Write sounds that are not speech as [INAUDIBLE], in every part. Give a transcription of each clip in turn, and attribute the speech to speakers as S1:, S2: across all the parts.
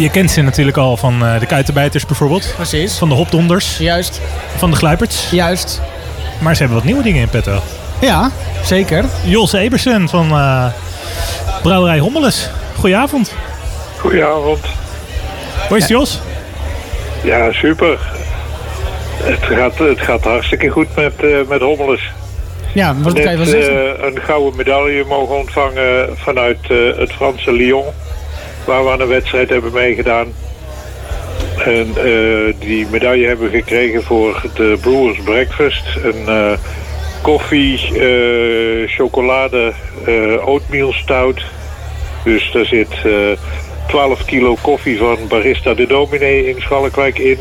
S1: Je kent ze natuurlijk al van eh, de kuitenbijters bijvoorbeeld.
S2: Precies.
S1: Van de hopdonders.
S2: Juist.
S1: Van de gluiperts.
S2: Juist.
S1: Maar ze hebben wat nieuwe dingen in petto.
S2: Ja, zeker.
S1: Jos Ebersen van uh, Brouwerij Hommeles. Goedenavond.
S3: Goedenavond.
S1: Hoe is het, Jos?
S3: Ja, super. Het gaat, het gaat hartstikke goed met, uh, met Hommeles.
S2: Ja, wat
S3: Net,
S2: kan je wel zeggen?
S3: Uh, een gouden medaille mogen ontvangen vanuit uh, het Franse Lyon. Waar we aan een wedstrijd hebben meegedaan. En uh, die medaille hebben we gekregen voor de Brewers Breakfast. Een koffie, chocolade, oatmeal stout. Dus daar zit 12 kilo koffie van Barista de Dominee in Schalkwijk in.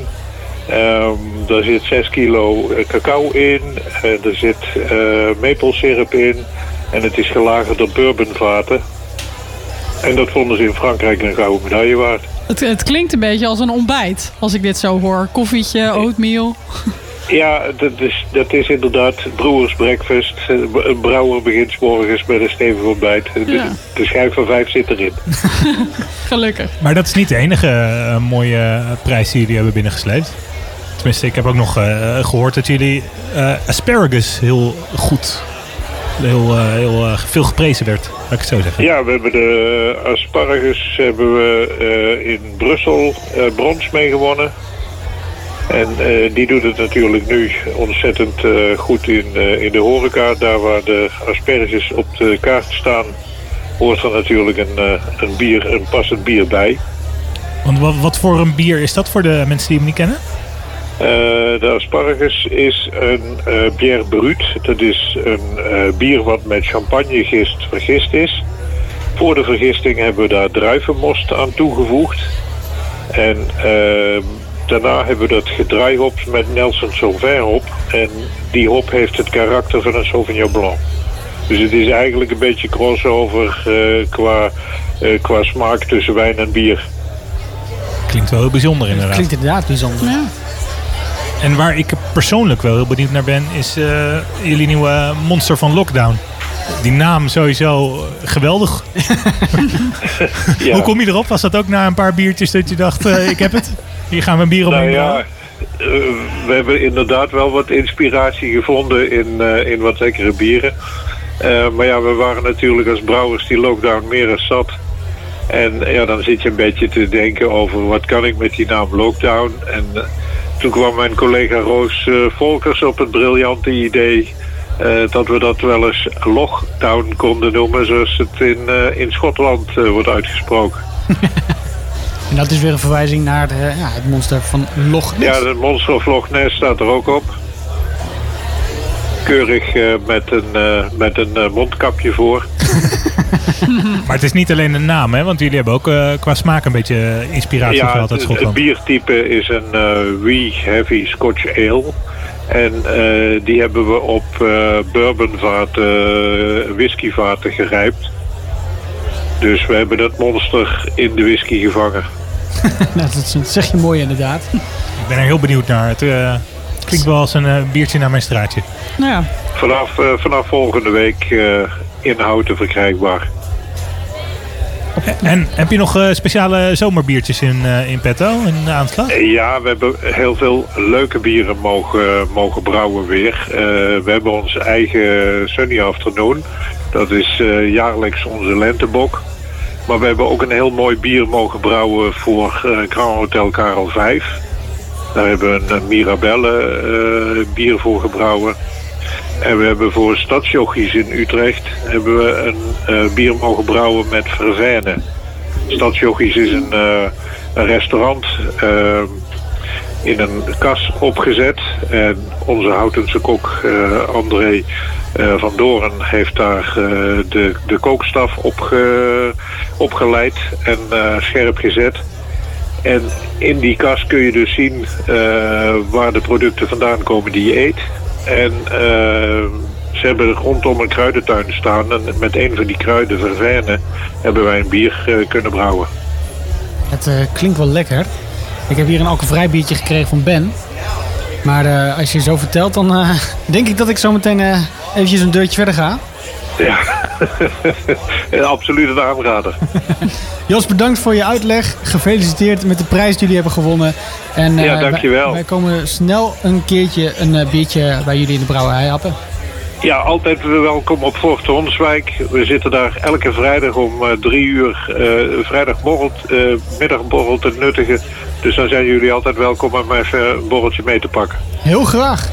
S3: Um, daar zit 6 kilo cacao in, er zit uh, maple syrup in en het is gelagerd door bourbonvaten. En dat vonden ze in Frankrijk een gouden medaille waard.
S4: Het, het, klinkt een beetje als een ontbijt, als ik dit zo hoor. Koffietje, oatmeal.
S3: Ja, dat is, dat is inderdaad broers breakfast. Een brouwer begint morgens met een stevig ontbijt. Ja. De, de schijf van vijf zit erin. [LAUGHS]
S4: Gelukkig.
S1: Maar dat is niet de enige uh, mooie prijs die jullie hebben binnengesleept. Tenminste, ik heb ook nog uh, gehoord dat jullie uh, asparagus heel goed, heel, uh, heel veel geprezen werd. Laat ik het zo zeggen.
S3: Ja, we hebben de asparagus hebben we in Brussel brons mee gewonnen. En die doet het natuurlijk nu ontzettend goed in, in de horeca. Daar waar de asperges op de kaart staan, hoort er natuurlijk een, een, bier, een passend bier bij.
S1: Want wat voor een bier is dat voor de mensen die hem niet kennen?
S3: Uh, de asparagus is een uh, bière brut. Dat is een uh, bier wat met champagnegist vergist is. Voor de vergisting hebben we daar druivenmost aan toegevoegd. En ehm, daarna hebben we dat gedraaihopt met Nelson Sauvin hop. En die hop heeft het karakter van een Sauvignon Blanc. Dus het is eigenlijk een beetje crossover qua, qua smaak tussen wijn en bier.
S1: Klinkt wel heel bijzonder inderdaad.
S2: Klinkt inderdaad bijzonder.
S4: Ja.
S1: En waar ik persoonlijk wel heel benieuwd naar ben, is uh, jullie nieuwe Monster van Lockdown. Die naam sowieso geweldig. [LAUGHS] ja. Hoe kom je erop? Was dat ook na een paar biertjes dat je dacht, uh, ik heb het? Hier gaan we een bier op
S3: nou, ja, uh, We hebben inderdaad wel wat inspiratie gevonden in, in wat lekkere bieren. maar ja, we waren natuurlijk als brouwers die lockdown meer dan zat. En ja, dan zit je een beetje te denken over wat kan ik met die naam lockdown. En toen kwam mijn collega Roos uh, Volkers op het briljante idee... Uh, dat we dat wel eens Lochtown konden noemen... zoals het in, uh, in Schotland wordt uitgesproken. [LAUGHS]
S2: en dat is weer een verwijzing naar de, ja, het monster van Loch Ness.
S3: Ja, het monster of Loch Ness staat er ook op. Keurig met een, met een mondkapje voor. [LAUGHS]
S1: maar het is niet alleen een naam, hè? Want jullie hebben ook uh, qua smaak een beetje inspiratie
S3: ja,
S1: gehad uit Schotland.
S3: het biertype is een uh, wee heavy Scotch ale. En uh, die hebben we op bourbonvaten, whiskyvaten gerijpt. Dus we hebben dat monster in de whisky gevangen. [LAUGHS]
S2: nou, dat zeg je mooi inderdaad.
S1: Ik ben er heel benieuwd naar. Het klinkt wel als een biertje naar mijn straatje.
S4: Nou ja.
S3: Vanaf, vanaf volgende week in houten verkrijgbaar.
S1: En heb je nog uh, speciale zomerbiertjes in, uh, in petto, in de aanslag?
S3: Ja, we hebben heel veel leuke bieren mogen, mogen brouwen weer. Uh, we hebben ons eigen Sunny Afternoon. Dat is jaarlijks onze lentebok. Maar we hebben ook een heel mooi bier mogen brouwen voor Grand Hotel Karel 5. Daar hebben we een Mirabelle bier voor gebrouwen. En we hebben voor Stadsjochies in Utrecht hebben we een uh, bier mogen brouwen met vervijnen. Stadsjochies is een, uh, een restaurant uh, in een kas opgezet. En onze Houtense kok André van Doren heeft daar de, de kookstaf opge, opgeleid en scherp gezet. En in die kas kun je dus zien waar de producten vandaan komen die je eet. En uh, ze hebben rondom een kruidentuin staan. En met een van die kruiden, vervijnen, hebben wij een bier uh, kunnen brouwen.
S2: Het klinkt wel lekker. Ik heb hier een alcoholvrij biertje gekregen van Ben. Maar als je zo vertelt, dan [LAUGHS] denk ik dat ik zo meteen eventjes een deurtje verder ga.
S3: Ja. Absoluut [LAUGHS] een aanrader. [LAUGHS]
S2: Jos, bedankt voor je uitleg. Gefeliciteerd met de prijs die jullie hebben gewonnen. En,
S3: ja, uh, dankjewel.
S2: Wij, wij, komen snel een keertje een uh, biertje bij jullie in de brouwerij happen.
S3: Ja, altijd welkom op Fort Honswijk. We zitten daar elke vrijdag om uh, drie uur. Uh, vrijdag borrelt, uh, middag borrelt te nuttigen. Dus dan zijn jullie altijd welkom om even een borreltje mee te pakken.
S2: Heel graag.